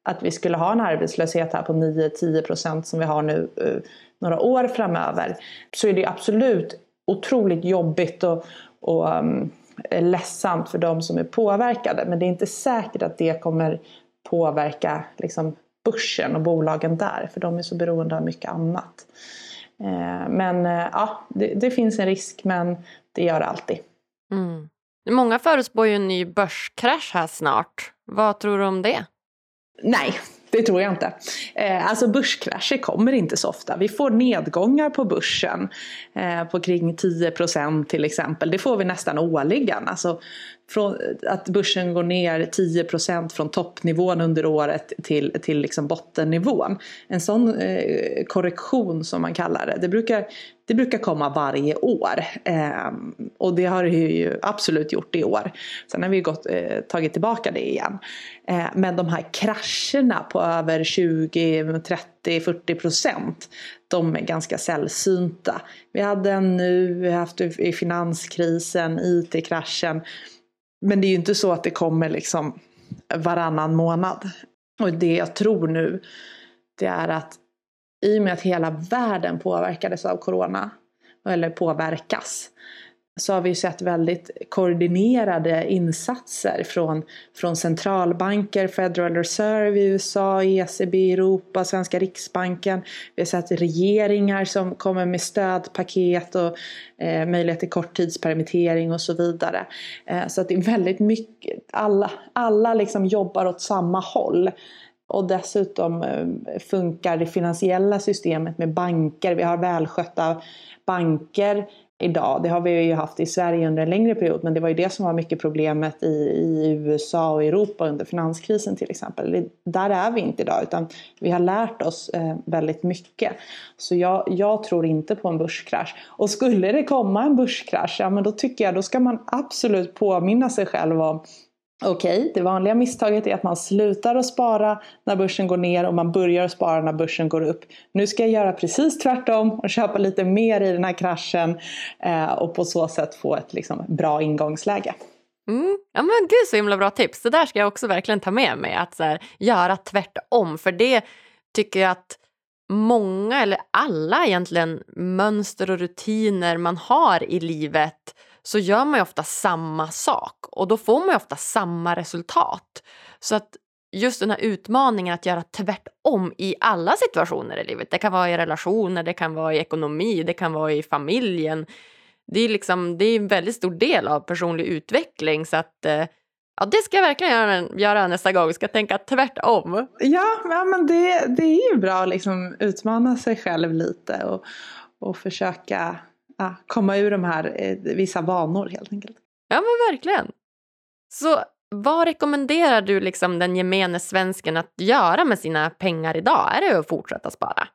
att vi skulle ha en arbetslöshet här på 9-10% som vi har nu uh, några år framöver så är det absolut otroligt jobbigt och, och um, ledsamt för de som är påverkade. Men det är inte säkert att det kommer påverka liksom, börsen och bolagen där. För de är så beroende av mycket annat. Eh, men eh, ja, det, det, finns en risk men det gör det alltid. Mm. Många förutspår ju en ny börskrasch här snart. Vad tror du om det? Nej, det tror jag inte. Eh, alltså börskrascher kommer inte så ofta. Vi får nedgångar på börsen eh, på kring 10% till exempel. Det får vi nästan årligen. Alltså från, att börsen går ner 10% från toppnivån under året till, till liksom bottennivån. En sån eh, korrektion som man kallar det, det brukar, det brukar komma varje år. Eh, och det har det ju absolut gjort i år. Sen har vi gått, eh, tagit tillbaka det igen. Eh, men de här krascherna på över 20, 30, 40 procent. De är ganska sällsynta. Vi hade en nu, vi har haft i finanskrisen, IT-kraschen. Men det är ju inte så att det kommer liksom varannan månad. Och det jag tror nu det är att i och med att hela världen påverkades av corona eller påverkas så har vi sett väldigt koordinerade insatser från, från centralbanker, Federal Reserve i USA, ECB i Europa, Svenska Riksbanken. Vi har sett regeringar som kommer med stödpaket och eh, möjlighet till korttidspermittering och så vidare. Eh, så att det är väldigt mycket, alla, alla liksom jobbar åt samma håll. Och dessutom eh, funkar det finansiella systemet med banker. Vi har välskötta banker idag. Det har vi ju haft i Sverige under en längre period men det var ju det som var mycket problemet i, i USA och Europa under finanskrisen till exempel. Där är vi inte idag utan vi har lärt oss eh, väldigt mycket. Så jag, jag, tror inte på en börskrasch. Och skulle det komma en börskrasch, ja men då tycker jag då ska man absolut påminna sig själv om Okej, okay, det vanliga misstaget är att man slutar att spara när börsen går ner och man börjar att spara när börsen går upp. Nu ska jag göra precis tvärtom och köpa lite mer i den här kraschen eh, och på så sätt få ett liksom, bra ingångsläge. Mm. Ja men gud så himla bra tips. Det där ska jag också verkligen ta med mig. Att så här, göra tvärtom. För det tycker jag att många, eller alla egentligen, mönster och rutiner man har i livet så gör man ju ofta samma sak och då får man ju ofta samma resultat. Så att just den här utmaningen att göra tvärtom i alla situationer i livet. Det kan vara i relationer, det kan vara i ekonomi, det kan vara i familjen. Det är, liksom, det är en väldigt stor del av personlig utveckling så att eh, Ja, det ska jag verkligen göra, göra nästa gång. Ska tänka tvärtom. Ja, ja men det, det är ju bra att liksom utmana sig själv lite och, och försöka ja, komma ur de här eh, vissa vanor helt enkelt. Ja men verkligen. Så vad rekommenderar du liksom den gemene svensken att göra med sina pengar idag? Är det att fortsätta spara?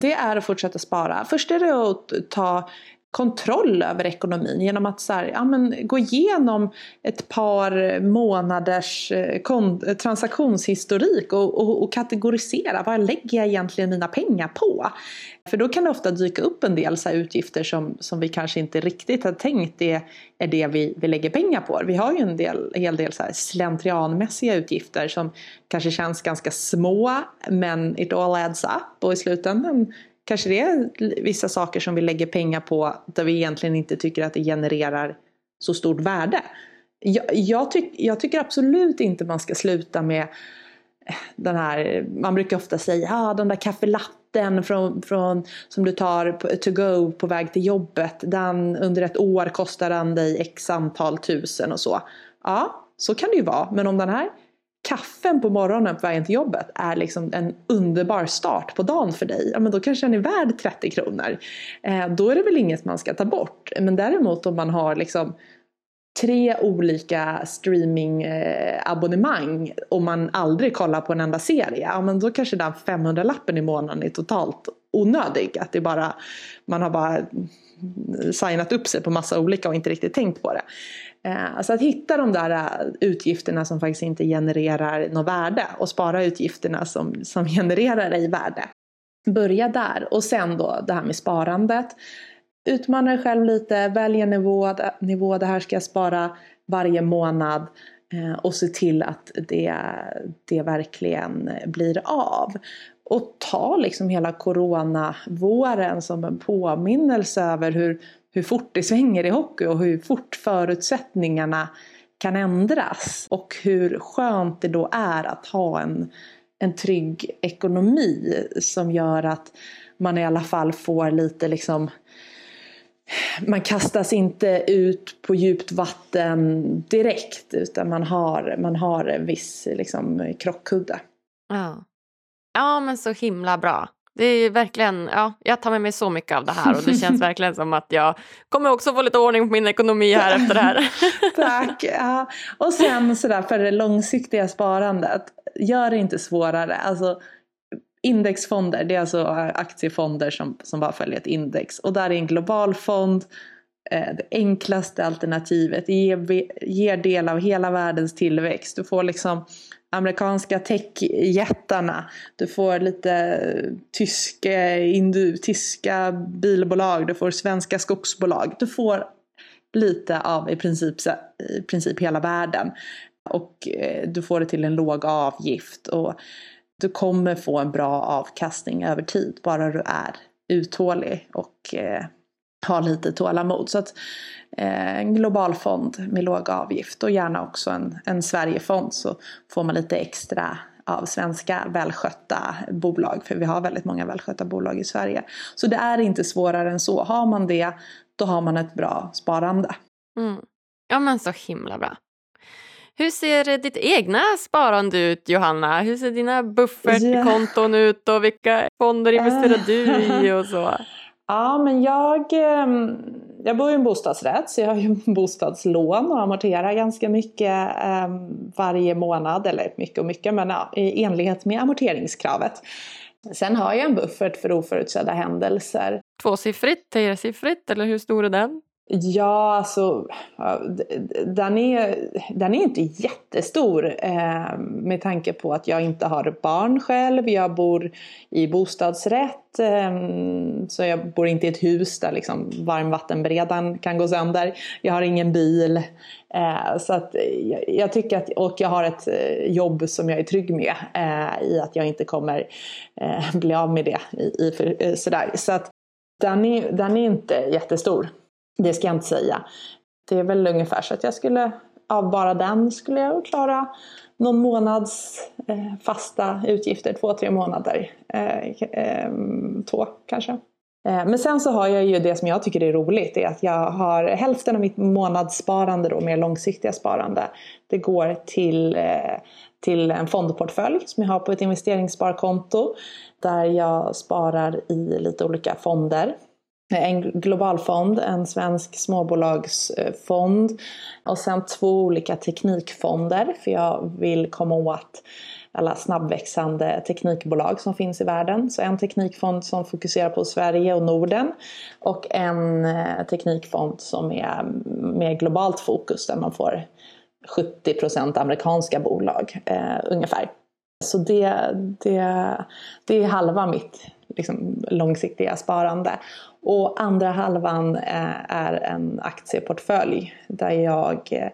Det är att fortsätta spara. Först är det att ta kontroll över ekonomin genom att så här, ja, men, gå igenom ett par månaders eh, eh, transaktionshistorik och, och, och, kategorisera vad lägger jag egentligen mina pengar på? För då kan det ofta dyka upp en del så utgifter som, som vi kanske inte riktigt har tänkt är, är det vi, vi lägger pengar på. Vi har ju en del, hel del så här slentrianmässiga utgifter som kanske känns ganska små men it all adds up och i slutändan kanske det är vissa saker som vi lägger pengar på där vi egentligen inte tycker att det genererar så stort värde. Jag, jag, tyck, jag tycker absolut inte man ska sluta med den här, man brukar ofta säga, ah, den där kaffelatten från, från, som du tar to go på väg till jobbet, den under ett år kostar den dig x antal tusen och så. Ja, så kan det ju vara, men om den här kaffen på morgonen på vägen till jobbet är liksom en underbar start på dagen för dig, ja men då kanske den är värd 30 kronor. Eh, då är det väl inget man ska ta bort. Men däremot om man har liksom tre olika streamingabonnemang eh, och man aldrig kollar på en enda serie, ja men då kanske den 500-lappen i månaden är totalt onödig. Att det bara, man har bara signat upp sig på massa olika och inte riktigt tänkt på det. Eh, alltså att hitta de där eh, utgifterna som faktiskt inte genererar något värde och spara utgifterna som, som *laughs* genererar dig värde. Börja där och sen då det här med sparandet. Utmana dig själv lite, välj en nivå, nivå det här ska jag spara varje månad eh, och se till att det, det verkligen blir av. Och ta liksom hela coronavåren som en påminnelse över hur hur fort det svänger i hockey och hur fort förutsättningarna kan ändras. Och hur skönt det då är att ha en, en trygg ekonomi som gör att man i alla fall får lite liksom man kastas inte ut på djupt vatten direkt utan man har, man har en viss liksom, krockkudde. Ja. ja, men så himla bra. Det är verkligen, ja, jag tar med mig så mycket av det här och det *laughs* känns verkligen som att jag kommer också få lite ordning på min ekonomi här efter det här. *laughs* Tack! Ja. Och sen sådär för det långsiktiga sparandet, gör det inte svårare. Alltså, indexfonder, det är alltså aktiefonder som, som bara följer ett index. Och där är en global fond eh, det enklaste alternativet. Ger, ger del av hela världens tillväxt. Du får liksom amerikanska techjättarna. Du får lite tyska, indu, tyska bilbolag, du får svenska skogsbolag. Du får lite av i princip, i princip hela världen. Och eh, du får det till en låg avgift. Och du kommer få en bra avkastning över tid, bara du är uthållig och eh, har lite tålamod. Så att eh, en global fond med låg avgift och gärna också en, en Sverigefond så får man lite extra av svenska välskötta bolag, för vi har väldigt många välskötta bolag i Sverige. Så det är inte svårare än så. Har man det, då har man ett bra sparande. Mm. Ja men så himla bra. Hur ser ditt egna sparande ut Johanna? Hur ser dina buffertkonton yeah. ut och vilka fonder investerar du i *laughs* och så? Ja, men jag, ehm, jag bor i en bostadsrätt så jag har ju *laughs* bostadslån och amorterar ganska mycket ehm, varje månad. Eller mycket och mycket, men ja, i enlighet med amorteringskravet. Sen har jag en buffert för oförutsedda händelser. Tvåsiffrigt, tresiffrigt eller hur stor är den? Ja, alltså den är, den är inte jättestor eh, med tanke på att jag inte har barn själv. Jag bor i bostadsrätt eh, så jag bor inte i ett hus där liksom varmvattenberedaren kan gå sönder. Jag har ingen bil. Eh, så att jag, jag, tycker att, och jag har ett eh, jobb som jag är trygg med eh, i att jag inte kommer eh, bli av med det. I, i, sådär. Så att den är, den är inte jättestor. Det ska jag inte säga. Det är väl ungefär så att jag skulle, av bara den skulle jag klara någon månads eh, fasta utgifter, två, tre månader. Eh, eh, två kanske. Eh, men sen så har jag ju det som jag tycker är roligt, är att jag har hälften av mitt månadssparande, då, mer långsiktiga sparande, det går till, eh, till en fondportfölj som jag har på ett investeringssparkonto där jag sparar i lite olika fonder en globalfond, en svensk småbolagsfond och sen två olika teknikfonder för jag vill komma åt alla snabbväxande teknikbolag som finns i världen. Så en teknikfond som fokuserar på Sverige och Norden och en eh, teknikfond som är mer globalt fokus där man får 70% amerikanska bolag eh, ungefär. Så det, det, det är halva mitt liksom, långsiktiga sparande. Och andra halvan eh, är en aktieportfölj där jag eh,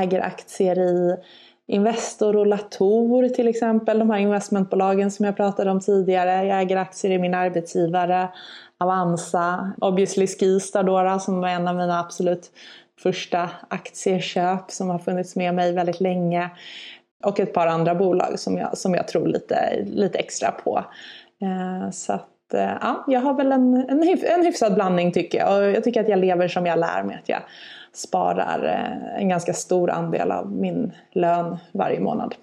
äger aktier i Investor och Latour till exempel, de här investmentbolagen som jag pratade om tidigare. Jag äger aktier i min arbetsgivare Avanza, obviously Skistar då, som var en av mina absolut första aktieköp som har funnits med mig väldigt länge. Och ett par andra bolag som jag, som jag tror lite, lite extra på. Eh, så att, eh, ja, jag har väl en, en, hyf, en hyfsad blandning tycker jag. Och jag tycker att jag lever som jag lär mig. Att jag sparar eh, en ganska stor andel av min lön varje månad.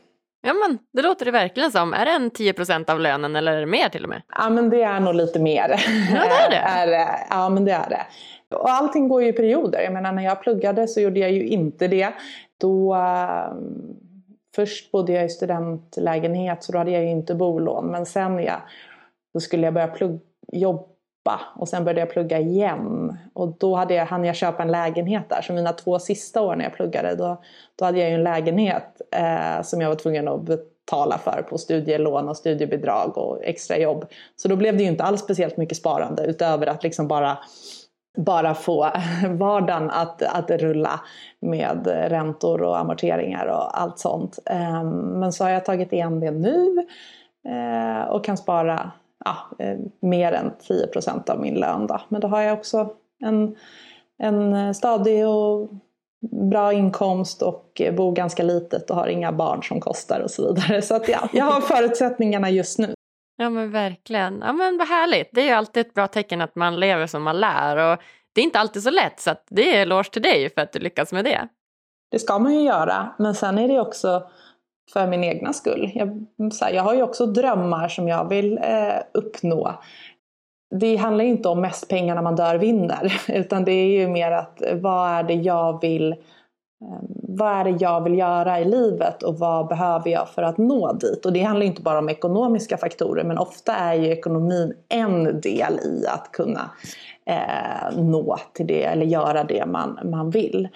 Ja men det låter det verkligen som. Är det en 10% av lönen eller är det mer till och med? Ja men det är nog lite mer. Ja det är det? *laughs* är, ja men det är det. Och allting går ju i perioder. Jag menar när jag pluggade så gjorde jag ju inte det. Då Först bodde jag i studentlägenhet så då hade jag ju inte bolån. Men sen ja, då skulle jag börja plugga, jobba och sen började jag plugga igen. Och då hade jag, hann jag köpa en lägenhet där. Så mina två sista år när jag pluggade då, då hade jag ju en lägenhet eh, som jag var tvungen att betala för på studielån och studiebidrag och extra jobb. Så då blev det ju inte alls speciellt mycket sparande utöver att liksom bara bara få *laughs* vardagen att, att rulla med räntor och amorteringar och allt sånt. Ehm, men så har jag tagit igen det nu eh, och kan spara ja, eh, mer än 10% av min lön. Då. Men då har jag också en, en stadig och bra inkomst och bor ganska litet och har inga barn som kostar och så vidare. Så att ja, *laughs* jag har förutsättningarna just nu. Ja men verkligen. Ja men vad härligt. Det är ju alltid ett bra tecken att man lever som man lär. Och det är inte alltid så lätt så att det är eloge till dig för att du lyckas med det. Det ska man ju göra. Men sen är det också för min egna skull. Jag, så här, jag har ju också drömmar som jag vill eh, uppnå. Det handlar inte om mest pengar när man dör vinner. *laughs* Utan det är ju mer att eh, vad är det jag vill ehm, vad är det jag vill göra i livet och vad behöver jag för att nå dit? Och det handlar inte bara om ekonomiska faktorer men ofta är ju ekonomin en del i att kunna eh, nå till det eller göra det man, man vill.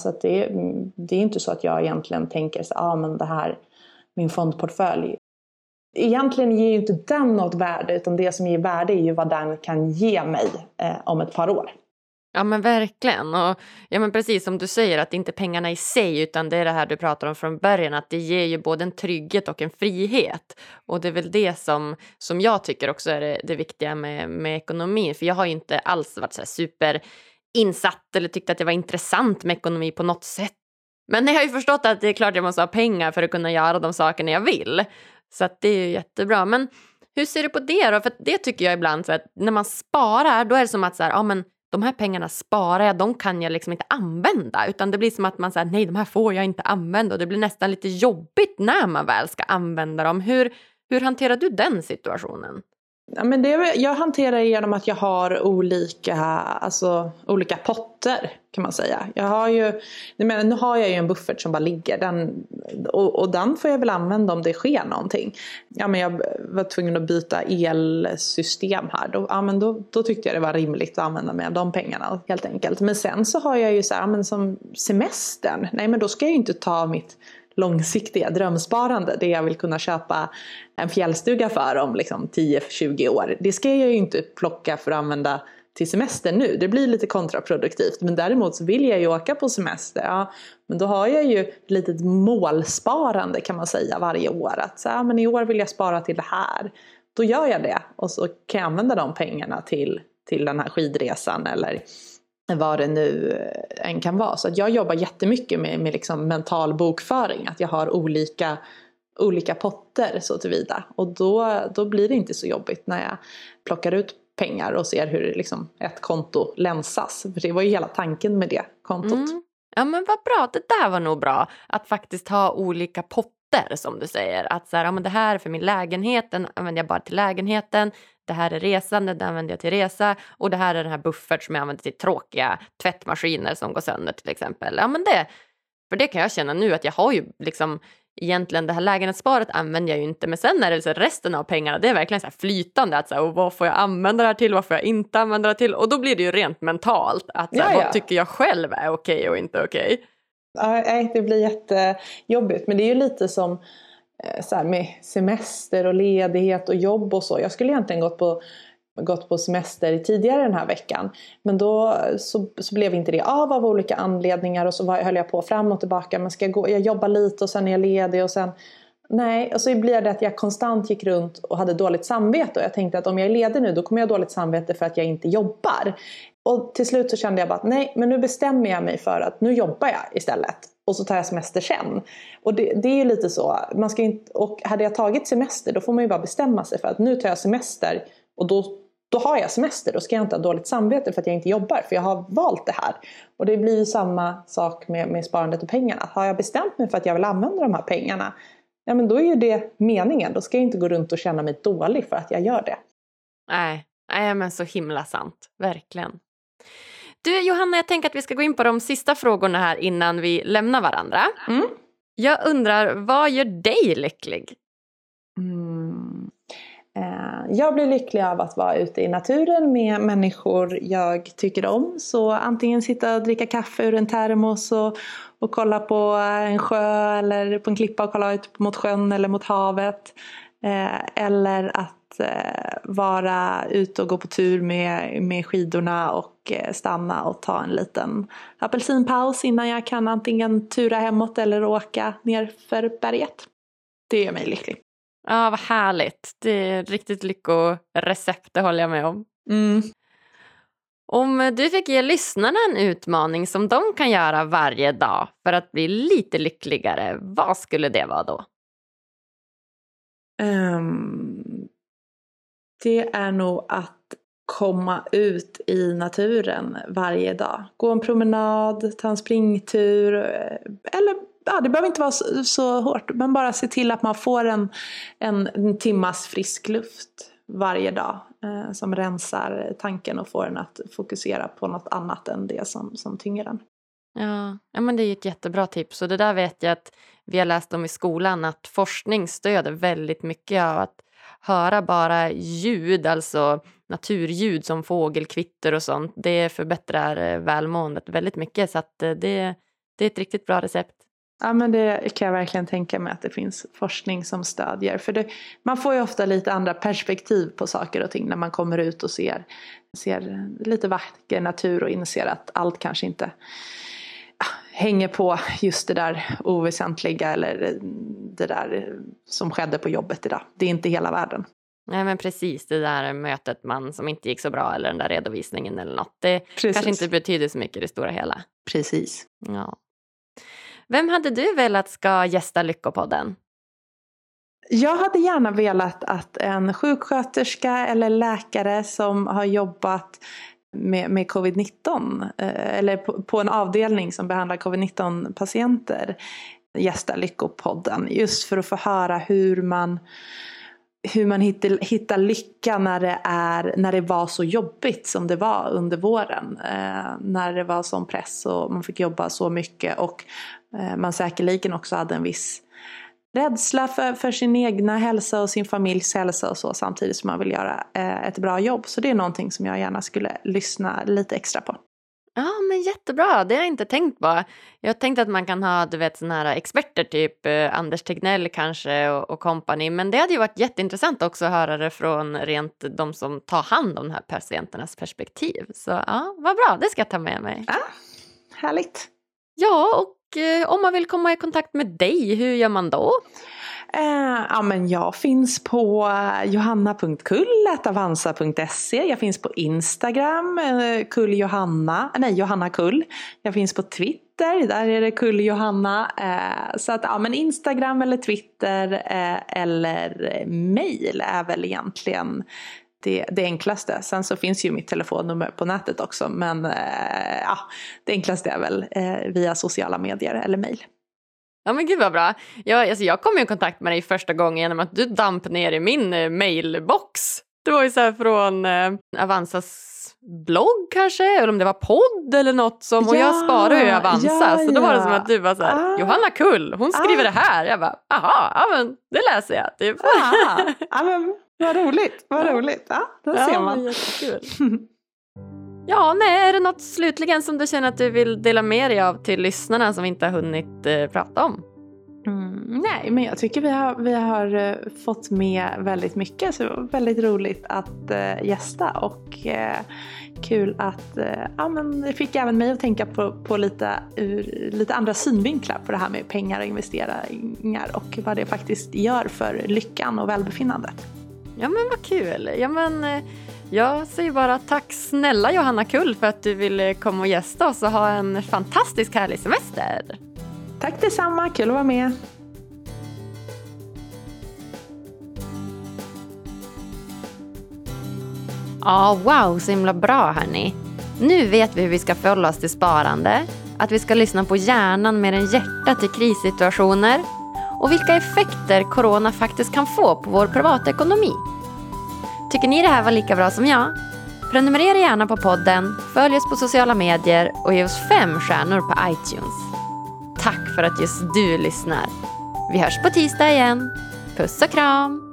Så att det, det är inte så att jag egentligen tänker så ah, men det här, min fondportfölj. Egentligen ger ju inte den något värde utan det som ger värde är ju vad den kan ge mig eh, om ett par år. Ja men verkligen. Och ja, men precis som du säger att det inte är pengarna i sig utan det är det här du pratar om från början att det ger ju både en trygghet och en frihet. Och det är väl det som, som jag tycker också är det, det viktiga med, med ekonomin. För jag har ju inte alls varit så här super insatt eller tyckte att det var intressant med ekonomi på något sätt. Men jag har ju förstått att det är klart jag måste ha pengar för att kunna göra de sakerna jag vill. Så att det är ju jättebra. Men hur ser du på det då? För det tycker jag ibland så att när man sparar då är det som att så här, ja men de här pengarna sparar jag, de kan jag liksom inte använda. Utan det blir som att man säger nej de här får jag inte använda och det blir nästan lite jobbigt när man väl ska använda dem. Hur, hur hanterar du den situationen? Ja, men det, jag hanterar det genom att jag har olika, alltså, olika potter kan man säga. Jag har ju, men nu har jag ju en buffert som bara ligger den, och, och den får jag väl använda om det sker någonting. Ja, men jag var tvungen att byta elsystem här. Då, ja, men då, då tyckte jag det var rimligt att använda mig av de pengarna helt enkelt. Men sen så har jag ju så här, ja, men som semestern, nej men då ska jag ju inte ta mitt långsiktiga drömsparande. Det jag vill kunna köpa en fjällstuga för om liksom 10-20 år. Det ska jag ju inte plocka för att använda till semester nu. Det blir lite kontraproduktivt. Men däremot så vill jag ju åka på semester. Ja, men då har jag ju ett litet målsparande kan man säga varje år. Att så, ja, men i år vill jag spara till det här. Då gör jag det och så kan jag använda de pengarna till, till den här skidresan eller vad det nu eh, än kan vara. Så att jag jobbar jättemycket med, med liksom mental bokföring. Att jag har olika, olika potter så tillvida. Och då, då blir det inte så jobbigt när jag plockar ut pengar och ser hur liksom ett konto länsas. För det var ju hela tanken med det kontot. Mm. Ja men vad bra, det där var nog bra. Att faktiskt ha olika potter som du säger. Att så här, ja, men det här är för min lägenhet, den använder jag bara till lägenheten det här är resan, den använder jag till resa och det här är den här buffert som jag använder till tråkiga tvättmaskiner som går sönder till exempel. Ja men det, för det kan jag känna nu att jag har ju liksom egentligen det här lägenhetssparet använder jag ju inte men sen är det så resten av pengarna det är verkligen så här flytande att så här, och vad får jag använda det här till, vad får jag inte använda det till och då blir det ju rent mentalt att så här, vad tycker jag själv är okej och inte okej. Nej, det blir jättejobbigt men det är ju lite som Eh, så här, med semester och ledighet och jobb och så. Jag skulle egentligen gått på, gått på semester tidigare den här veckan. Men då så, så blev inte det av av olika anledningar och så var, höll jag på fram och tillbaka. Men ska jag, gå, jag jobbar lite och sen är jag ledig och sen Nej, och så blir det att jag konstant gick runt och hade dåligt samvete och jag tänkte att om jag är ledig nu då kommer jag ha dåligt samvete för att jag inte jobbar. Och till slut så kände jag bara att nej, men nu bestämmer jag mig för att nu jobbar jag istället och så tar jag semester sen. Och det, det är ju lite så, man ska inte, och hade jag tagit semester då får man ju bara bestämma sig för att nu tar jag semester och då, då har jag semester, då ska jag inte ha dåligt samvete för att jag inte jobbar för jag har valt det här. Och det blir ju samma sak med, med sparandet och pengarna. Har jag bestämt mig för att jag vill använda de här pengarna, ja men då är ju det meningen. Då ska jag inte gå runt och känna mig dålig för att jag gör det. Nej, nej men så himla sant, verkligen. Du Johanna, jag tänker att vi ska gå in på de sista frågorna här innan vi lämnar varandra. Mm. Jag undrar, vad gör dig lycklig? Mm. Eh, jag blir lycklig av att vara ute i naturen med människor jag tycker om. Så antingen sitta och dricka kaffe ur en termos och, och kolla på en sjö eller på en klippa och kolla ut mot sjön eller mot havet. Eh, eller att eh, vara ute och gå på tur med, med skidorna och eh, stanna och ta en liten apelsinpaus innan jag kan antingen tura hemåt eller åka ner för berget. Det gör mig lycklig. Ja, vad härligt. Det är riktigt lyckorecept, det håller jag med om. Mm. Om du fick ge lyssnarna en utmaning som de kan göra varje dag för att bli lite lyckligare, vad skulle det vara då? Um, det är nog att komma ut i naturen varje dag. Gå en promenad, ta en springtur eh, eller ja, det behöver inte vara så, så, hårt, men bara se till att man får en, en, en timmas frisk luft varje dag eh, som rensar tanken och får en att fokusera på något annat än det som, som tynger den. Ja, ja, men det är ett jättebra tips och det där vet jag att vi har läst om i skolan att forskning stöder väldigt mycket av att höra bara ljud, alltså naturljud som fågelkvitter och sånt. Det förbättrar eh, välmåendet väldigt mycket så att eh, det, det är ett riktigt bra recept. Ja men det kan jag verkligen tänka mig att det finns forskning som stödjer. För det, man får ju ofta lite andra perspektiv på saker och ting när man kommer ut och ser, ser lite vacker natur och inser att allt kanske inte hänger på just det där oväsentliga eller det där som skedde på jobbet idag. Det är inte hela världen. Nej men precis, det där mötet man som inte gick så bra eller den där redovisningen eller något. Det precis. kanske inte betyder så mycket i det stora hela. Precis. Ja. Vem hade du velat ska gästa Lyckopodden? Jag hade gärna velat att en sjuksköterska eller läkare som har jobbat med, med covid-19 eh, eller på, på, en avdelning som behandlar covid-19 patienter gästar Lyckopodden just för att få höra hur man hur man hittar, hittar lycka när det, är, när det var så jobbigt som det var under våren. Eh, när det var sån press och man fick jobba så mycket och eh, man säkerligen också hade en viss rädsla för, för sin egna hälsa och sin familjs hälsa och så samtidigt som man vill göra eh, ett bra jobb. Så det är någonting som jag gärna skulle lyssna lite extra på. Ja, men jättebra. Det har jag inte tänkt på. Jag har tänkt att man kan ha du vet, såna här experter, typ eh, Anders Tegnell kanske och, kompani. Men det hade ju varit jätteintressant också att höra det från rent de som tar hand om de här patienternas perspektiv. Så ja, vad bra. Det ska jag ta med mig. Ja, härligt. Ja, och Eh, om man vill komma i kontakt med dig, hur gör man då? Eh, ja, men jag finns på eh, johanna.kull.avanza.se. Jag finns på Instagram, eh, kulljohanna, nej Johanna Kull. Jag finns på Twitter, där är det kulljohanna. Eh, så att ja, men Instagram eller Twitter eh, eller mail är väl egentligen det, det enklaste. Sen så finns ju mitt telefonnummer på nätet också men eh, ja, det enklaste är väl eh, via sociala medier eller mejl. Ja men gud vad bra. Jag, alltså, jag kom i kontakt med dig första gången genom att du damp ner i min eh, mailbox. Det var ju så här från eh, Avanzas blogg kanske, eller om det var podd eller något som, och jag sparar ju Avanza ja, så då var det som att du var så här, ah, Johanna Kull, hon skriver ah. det här. Jag bara, aha, ja men det läser jag. Typ. Ah, ja, men vad roligt, vad roligt. Ja, där ja, ser man. Jättekul. *laughs* ja, nej, är det något slutligen som du känner att du vill dela med dig av till lyssnarna som vi inte har hunnit eh, prata om? Mm, nej, men jag tycker vi har, vi har uh, fått med väldigt mycket. Så det var väldigt roligt att uh, gästa och uh, kul att ja, men det fick även mig att tänka på, på lite, ur, lite andra synvinklar på det här med pengar och investeringar och vad det faktiskt gör för lyckan och välbefinnandet. Ja men vad kul. Ja, men, eh, jag säger bara tack snälla Johanna Kull för att du ville komma och gästa oss och ha en fantastisk härlig semester. Tack detsamma, kul att vara med. Ja, wow, så himla bra hörni. Nu vet vi hur vi ska förhålla oss till sparande, att vi ska lyssna på hjärnan mer än hjärtat i krissituationer och vilka effekter corona faktiskt kan få på vår privatekonomi. Tycker ni det här var lika bra som jag? Prenumerera gärna på podden, följ oss på sociala medier och ge oss fem stjärnor på iTunes. Tack för att just du lyssnar. Vi hörs på tisdag igen. Puss och kram!